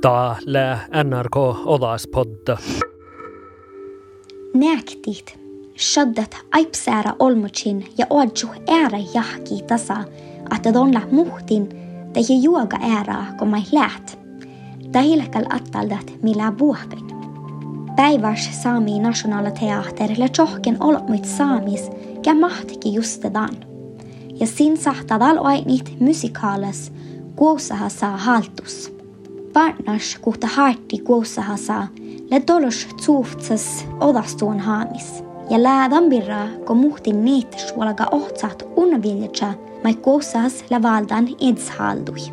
Täällä NRK Odaspodda. Näktit, shaddat aipsäära olmuchin ja oadju äära jahki tasa, että donla muhtin, tehi juoga äära, kun mai läht. Tähilkal attaldat millä vuohpen. Päivärs saami nationala teater le tjohken olmuit saamis, ja mahtiki justedan. Ja sin sahtadal ainit musikaalas, kuosaha saa haltus. Partners kuhta harti kuosaha saa, le dolos tsuuftsas odastuun haamis. Ja läädan birra, kun muhtin niittäs valaga ohtsat unnaviljetsa, mai kuosas la valdan idshaldui.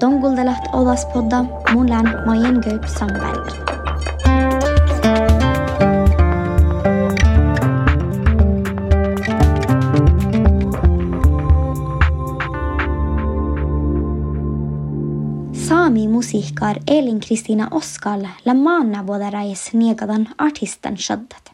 Donguldalat odaspodda mun län Majen Gaup. Sami musiikkar Elin-Kristiina Oskal la maannavuodarais niekadan artistan shaddat.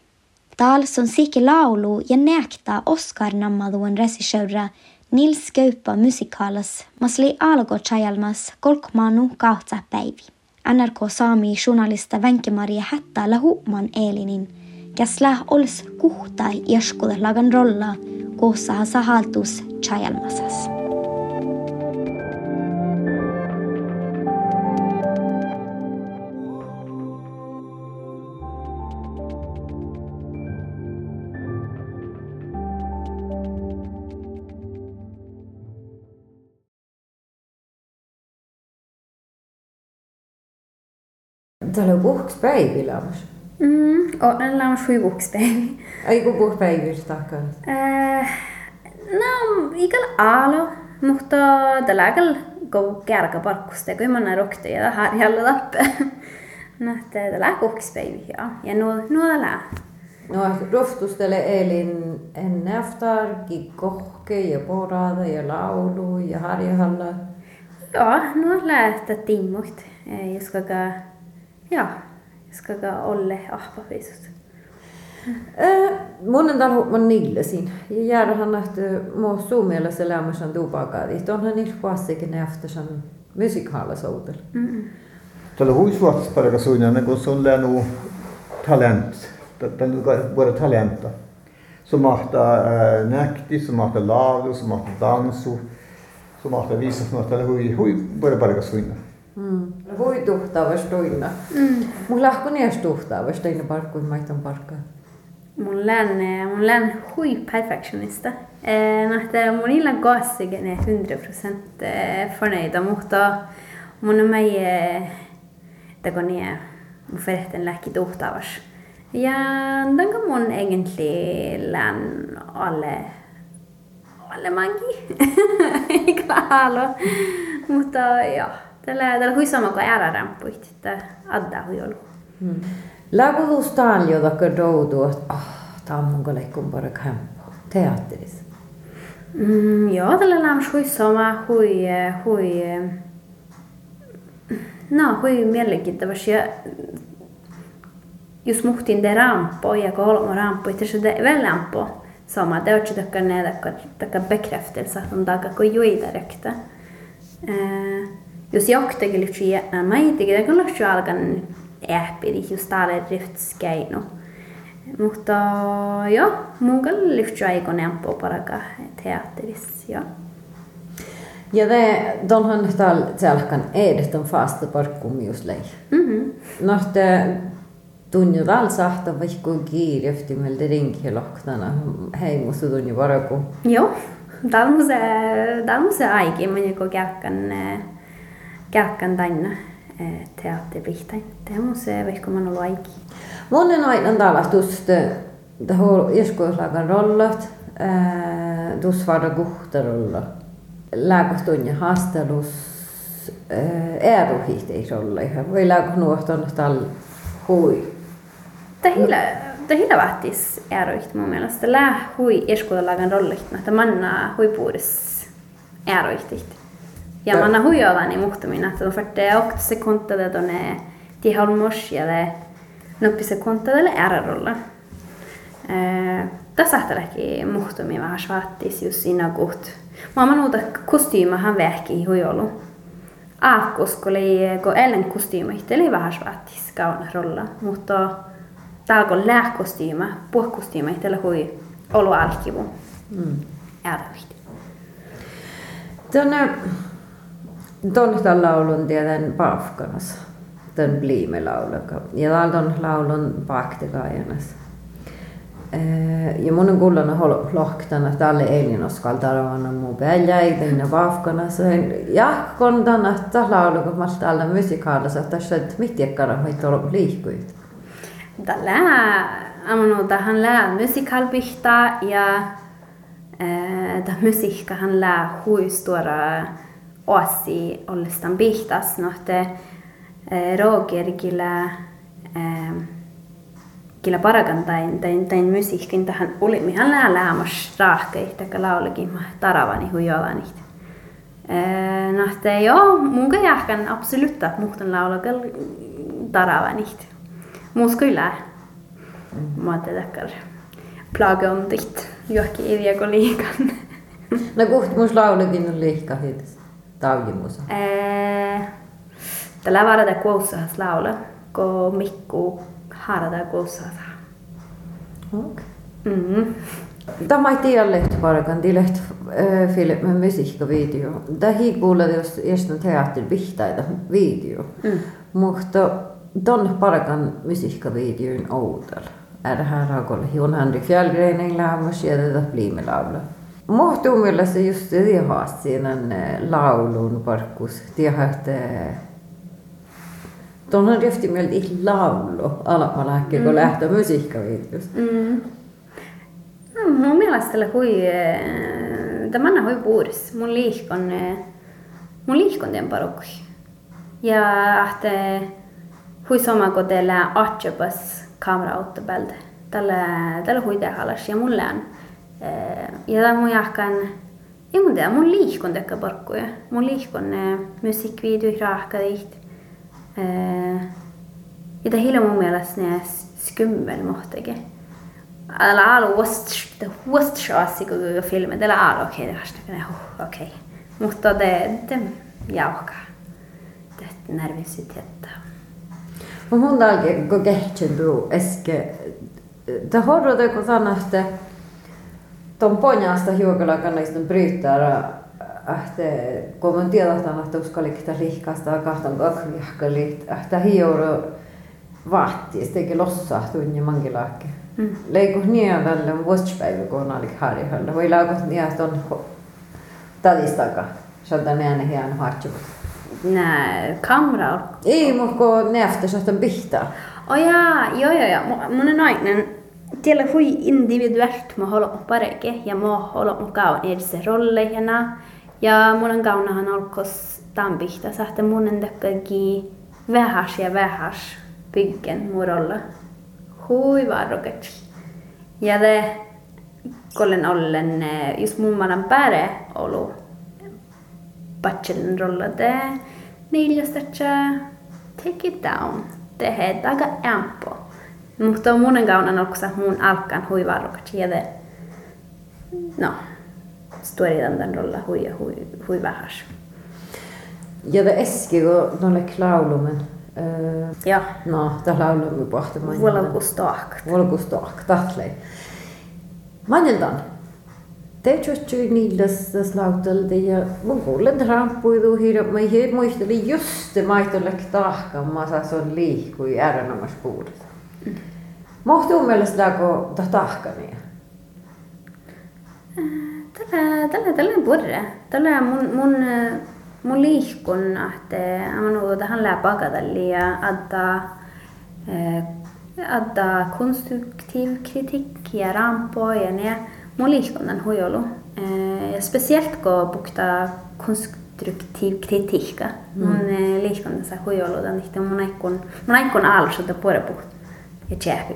Tal som siki laulu ja näkta Oskar nammaduan regissöra Nils Kaupa musikaalas masli algo chajalmas kolkmanu kahtsa päivi. NRK Saami journalista Venke-Maria Hätta la huuman Elinin, kes läh ols kuhta järskude lagan rolla, koossa sa haltus chajalmasas. tal on puhkuspäev elamus mm,? on elamus või puhkuspäev? ei, mm-hmm. kui puhkuspäivist hakkad äh,? no igal ajal, mutta tällä aikalla kogu keeraga parkusta, kui ma olen rohkem ja tahan jälle tappa. noh, ta läheb puhkuspäevi ja, ja no, no ta läheb. no rohtustele elin enne aftargi kohke ja porada ja laulu ja harjuhalla. ja, no läheb ta tingimusi, justkui ka Ja, jag Joo, koska Olle ahvaviisut. Eh, Monentalo on niillesin. Ja jäädähän nähty muu suun mielessä elämässä tupakaatit. Onhan niillä kuitenkin nähty sen musiikhallisuudella. Tällä huisuus parkasuinen, kun sun länu talent. Våra talenter. Som mahta näkti, som mahta lagu, som mahta dansu, som mahta visa, som mahta hui, hui, våra parkasuinen. Mm. Hui tuhtaavas toina. Mm. Mun lahko nies tuhtaavas teina parkkuin maitan parkkaa. Mun län, mun län hui perfektionista. Eh, Nähtä mun illa gassigen är 100% eh, förnöjda mutta mun on mig ner mun förrätten läkki tuhtavas. Ja den kan mun egentlig län alle alle mangi. Klaro. Mutta ja, tällä tällä hui sama kuin äärärampuit, että adda hui ollut. Mm. Lagutus taljo takka doudu, että oh, on mun leikkun para kämpä. Teatteris. Mm, ja, tällä lämmäs hui sama, hui, hui, no, hui mielenkiintoista. Ja just muhtin det rampo ja kolmo rampo, että se väl rampo sama. Det är också takka ne takka bekräftelse att de kun juida rekta. Eh, jos joktakin lyhtsä jättää maitikin, det kan lyhtsä alkan äppiri just täällä driftskeino. Mutta joo, mun kan lyhtsä aikon empo paraka teatteris, joo. Ja det, donhan tal tälkan edeton fasta parkkum just lei. Mhm. Nahte tunju tal sahta vaikku kiirjefti meil ringi lohtana heimusu tunju paraku. Joo, täällä on se, täällä on se aiki, mä joku käykän, käykän tänne teatteripihtain. Det on se, vaikka mä ollut aiki. Monen aitan talas tuosta tähän joskuislakan rollat, tuossa vada kuhtarolla. Lääkostunja haastelus eruhit ei rolla ihan. Voi lääkos nuohton tal hui. Tahilla, tahilla vahtis eroiht mun mielestä. Lää hui eskuudelagan rollit, että manna hui puudus eroihtit. Ja manna hui olani muhtumina, että on färte 8 sekuntia, että on till halvmors ja det noppi sekuntia tälle. Tässä lähti muhtumi vähän svartis just siinä kuht. Mä oon nuuta kostyymahan vähki hui ollut. aakus, kun Ellen kostyymit, eli vähän svaatis kauna rolla, mutta täällä kun lääkostyyma, puhkostyyma, tällä hui olu alkivu. Mm. Äärävihti. Tuonne, tuonne tämän laulun tiedän Pafkanas, tämän Bliime-laulu. Ja täällä on laulun Paktikajanas. Ja mun on kuullut lohktan, että alle eilin oskal tarvana mun peljäitä ja vafkanas. Ja kun tänä laulu, kun mä täällä musikaalissa, että se mitti ekkara hoitaa olla liikkuit. Tällä amanu tähän lää musikaalpihta ja tämä musiikkahan lää huistuora osi ollestaan pihtas, no te Roger kyllä kyllä parakan tain, tain, tain musiikin tähän oli, mihän lää läämas rahkei, taka laulekin mä taravani huijovani. No, te joo, mun jahkan absoluut, muhtan laulakel taravani. Muus kyllä. Mä tätäkään plaga on ditt, johonkin idea liikan. No kuht mus laulekin on liikka hiitis, taujimusa. Tällä varada kuussahas laula, kun Mikku harada kuussahas. Okei. Mm. Tämä ei tiedä lehtiparakan, det lehti film med musiikkavideo. Tähän kuulee jos just teatterin vihtaita video. Mm. Mutta ton parakan musiikkavideon outella. Är det här rakolla hion Henrik Fjällgren lämmas ja tätä pliimilaulu. Muhtuu mielestä just haast siinä laulun parkkus. Tiedä, että Tuon on rifti mieltä ihan laulu alapalakki, kun mm. lähtee musiikkavideosta. Mm. No, mun mielestä hui, tämä hui puudis. Mun liikon, mun liikon tien parukui. Ja että hui sama kuin teillä atsepas kameraauttopeltä. Tällä, tällä hui tehalas ja mulle on. Eh, ja tää on mun jahkan, ei mun tiedä, mun liikon tekee porkkuja. Mun liikon musiikkivideoihin rahkadiht. Ja eh, tää hilja mun mielestä ne skummel mohtakin. Alla alu vast, vast shasi kun filmen, tällä alu okei, okay, tota, okei. Okay. Mutta det, det jauhkaa. Tätä nervisyytettä. Mun on täällä kun kehtyn tuu äsken. Tämä horro tekee sanoa, että ton ponjasta hiukalla kannista brytää että kun mä tiedän, että uskallikta lihkasta kahtan kakvihkalit, että hioro vahti, sitten eikä lossa tunni mangilaakki. Mm. Niin tällä vuosipäivä, kun on alik harjahalla. Voi laukot että on tadistaka. Sieltä näen hieno hartsuvat. Nää, kamera. Ei, mutta kun sieltä on pihtaa. Oh jaa, joo joo joo. Mun on nainen Tiellä hui individuellt mä haluan pareke ja mä haluan käydä edessä rolleina. Ja mun kaunahan alkos tampihta, sahte munen takkaki vähäs ja vähäs byggen murolla. Hui varroket. Ja det kollen ollen just mun manan pääre olu bachelin rolla det neljästä take it down. Det aika ämpo. Mutta on monen kaunan oksa muun alkan huivarrukat sieltä. No, stueritan tämän rolla hui, hui, hui vähäs. Ja det äskiko nolle klaulumen. Äh, ja. No, tämä laulumme pohtimaan. Volkustaakt. Volkustaakt, tahtlei. Manjeltaan. Teetjotjuin niilläs lautelta ja mun kuulen trampuidu hirveän. Mä muistelin just se maitolek tahkaan, mä och liikkui en puolesta kun tahkania? tällä, tällä, tällä purre. Tällä mun, mun, mun liihkun, että anu tähän läpagatalli ja adda, adda konstruktiv kritik ja rampo ja ne. Mun liihkun on huijolu. Ja speciellt kun bukta konstruktiv kritik. Mun mm. liihkun tässä huijolu. Mun aikun, mun aikun alussa, että puhuta tjääpi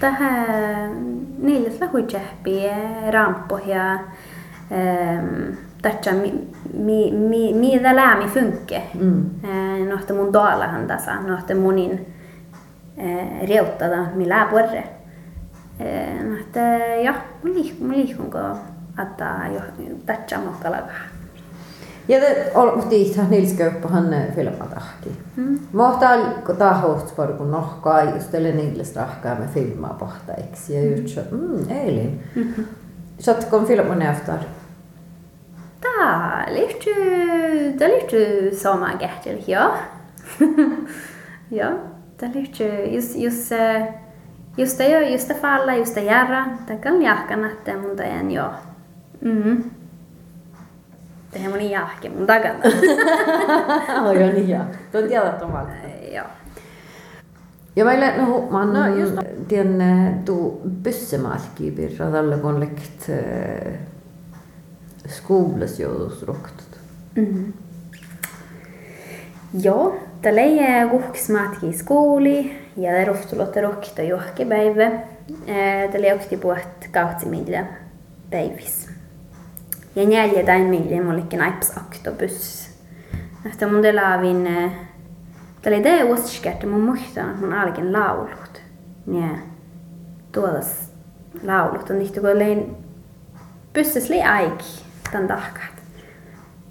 tähän niille lahuitsehpi rampoja ähm, tässä mi, mi, mi, lämi funke. Mm. Äh, nohte mun daalahan tässä, nohte munin äh, reuttada millä porre. Äh, nohte ja, mun liikun, mun liikun että jo tässä mokkalaga. Ja te olette itse nilsköppä hän filmatahki. Mm. Mohta alko tahost por kun nohkaa just eller ningles rahkaa me filmaa pohta eksi ja just så mm Elin. Mm-hmm. Så att kom filmen efter. Tää lihty, tää lihty sama kähtel, ja. ja, tää lihty just, just, just det, just det falla, just det järra. Tää kan jahkan, että mun tajan jo. Mm. Tehän moni tehdään mun jahki mun takana. Oi on niin joo. Tuo tiedät omalta. Joo. Ja mä olen no, man, no, just... tien tu pyssemalki pirra tälle kun lekt äh, skolas joudusrukt. Mm. Joo, ta leie kuhks maatki skooli ja ta rohtulotte rohkita johki päivä. Äh, ta leioksti puht kahtsi meile päivissä. Ja tai millä mullekin aips oktobus. Efter mun delavin Tällä ei uskoa, että mun muistaa, että mun alkin laulut. Ja tuodas laulut on niitä, kun lein pyssys li aiki tämän tahkat.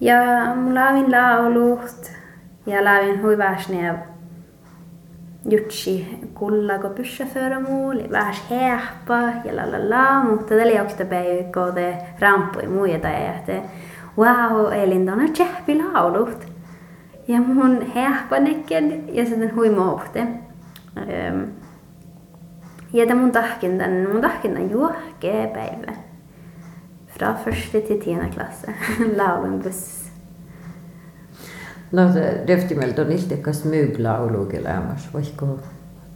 Ja mun laavin laulut ja laavin huivaasne ja jutsi kulla, kun pyssä föremål, vähäs häppa ja la la la, mutta tällä joksta päivä, kun te rampui muita ja te wow, Elin, on tsehpi laulut. Ja mun hähpanäcken ja sitten huimohte. Ähm, ja te mun tahkin den, mun tahkin den juohkee päivä. Fra första till tionde klasse. Laulun buss. No se Deftimelt on itsekäs myyklaulukelämässä, vaikka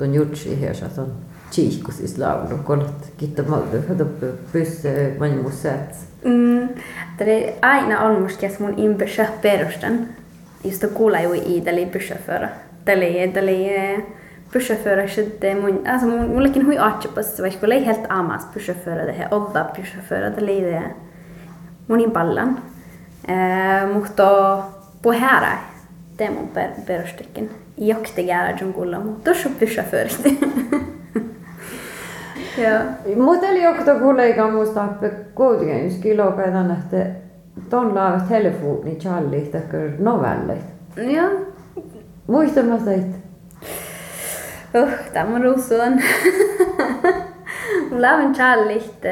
on jutsi heisät on tiihku siis laulu, kolut kittamolta, pyssä vanhemmus säätsi. Mm, det aina on muskas mun impysä perustan. Just kuulla ju iiteli pysäförä. Täli, täli eh, pysäförä sitten mun, alltså mun, mullekin hui atsepas, vaikka ei helt amas pysäförä tehdä, olla pysäförä, täli det. Eh, munin pallan. Äh, mutta på teema on per, perustekinn. Jahtikäärä on kuulla, mutta tuossa on pyssä först. Mutta oli jokta kuuleika muusta kuitenkin yksi kilo kaitan, että ton laavat telefoni challi, oh, että novelleit. Joo. Muista mä teit. Uh, tämä on ruusuun. Laavan challi, että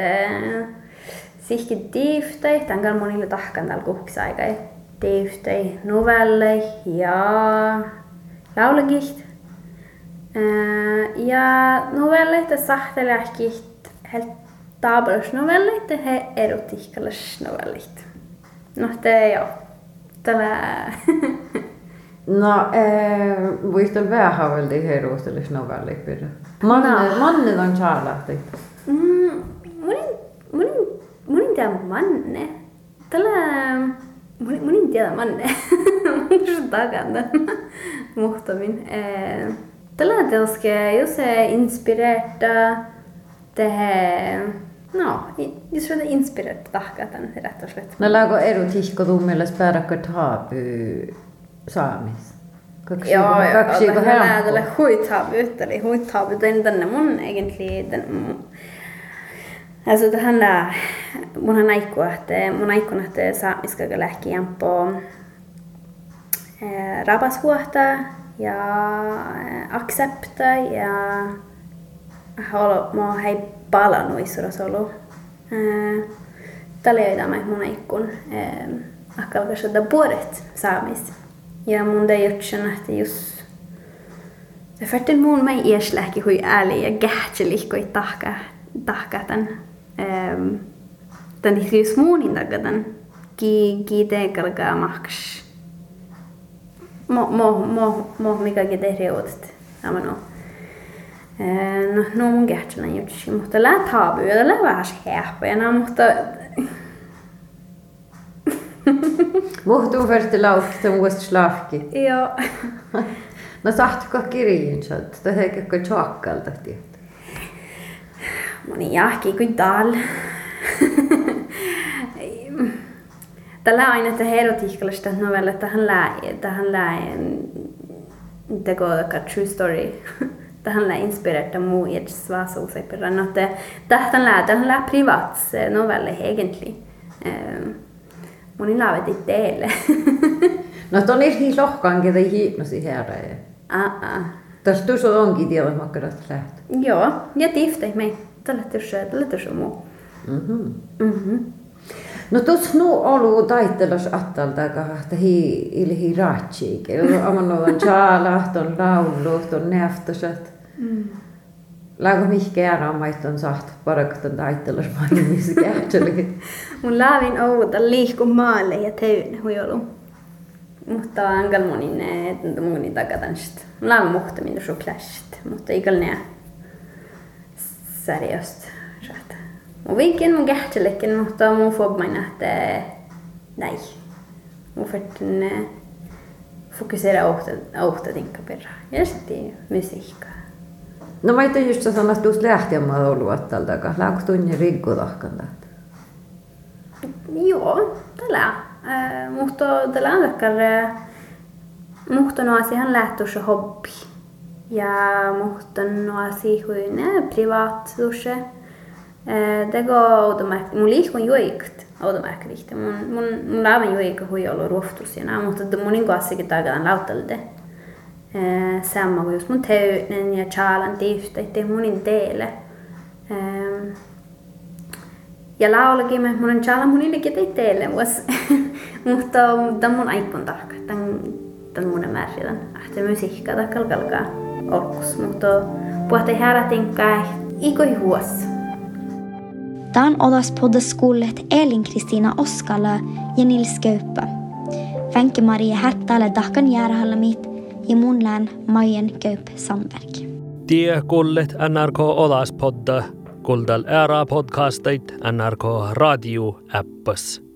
sihki tiiftai, tämän kanssa monille tahkan täällä kuhkisaikai teeb ta novelle ja laulukiht. Äh, ja novelleid ja sahteliahkiht taablasnovelleid ja erotiikkalasnovelleid. noh, te joo, tällä No äh, voisi vähän haaveltiin heruustelis novellit pidä. Manne, no. manne on saarlahti. Mm, munin, munin, munin tämä manne. Tällä... Moni, monin tiedä manne. takana. Muhtamin. Tällä hetkellä, jos se inspirerta tähän No, just det inspirerat tahkatan rätt och slett. No lago erotiikko tummeles päädäkö taapyy saamis? Kaksi joo, kaksi joo. Kaksi joo, helppo. Mä näen tälle huitaavyt, eli huitaavyt on tänne mun egentlig, den, alltså det että mun aikun, että saamiska lähki på eh, rabashuota ja eh, accepta ja haluan, mä oon hei palannut Isurasolu. Tällä joita mä mun ikkun akkalkas että puolet saamis. Ja mun det jutsen että just det färten mun mai iesläki hui ääli ja gähtseli kui tahka tahkatan. Tän ತಂದಿಸ್ ಸ್ಮೂನಿಂದಾಗದನ್ ಕಿ ಗೀತೆ ಕರ್ಗ ಮಹಕ್ಷ مهمكاجده ريوتت أمانو نو من جهتنا يمشي مهتا لا تابو ولا لا باش حيح بينا مهتا مهتو فرت لاو كتم وست شلافكي يا نصحتك كيرين شد تهيك كتشاكل تحتيت Moniaki kuin tal. Tällä aina että herotiikkalaista novella tähän lähe, tähän lähe, teko true story. tähän lähe inspirerta muu i et svasa osaiperra. No, että tähän lähe, tähän lähe privat novella egentlig. Moni laavet ei teille. no, ton ei hii lohkaan, ketä hiipnosi herra. Ah, ah. Tässä tuossa onkin tiedä, että lähtee. Joo, ja tifte mei. Tällä tällä sumu. Mhm. Mhm. No tuossa nu alu taittelas attalta kahta hi ili hi ratsiik. Eli amannovan chaalahton lauluhton näftöset. Mm. Lago mihke ära maitton saht parakton taittelas mainimisi kähtseli. Mun laavin outa liihku maalle ja teyn huiolu. Mutta angal monin, että munin takatansit. Laavin muhtaminen suklasit, mutta ikal näet. Seriöst. Rätt. Mun vinkin mun kähtselekin, mutta mun fobmain että nej. Mun fyrtin fokusera ohta, ohta tinka perra. Ja sitten musiikkaa. No mä itse just sanoa, että tuossa lähtiämään ollut attalta, lago tunni rikkudahkan. Joo, tällä. Äh, mutta tällä on takkar mutta no asiahan lähtössä hobby. Ja no kuin privat tuossa. Det går automatiskt. Mun liikun juikt automatiskt. Mun mun mun laavan juikka hui ollut ruoftus ja mutta mun niin asia tagadan lautalde. Samma kuin just mun töynen ja chalan tiiftä, ettei munin teille. Ja laulakin me mun chala mun illekin tei teille. Mutta tämän mun aikon tarkka. Tän tän mun määritän. Ahte musiikka takkal olkus. Mutta puhutte herätin kai ikoi huos. Tämän odas poddaskullet Elin-Kristiina Oskala ja Nils Kauppä. Fänke Maria Härtale Dakan Järhallamit ja mun län Majen Kaup Sandberg. Tie kullet NRK Odaspodda kuldal ära podcastait NRK radio äppas.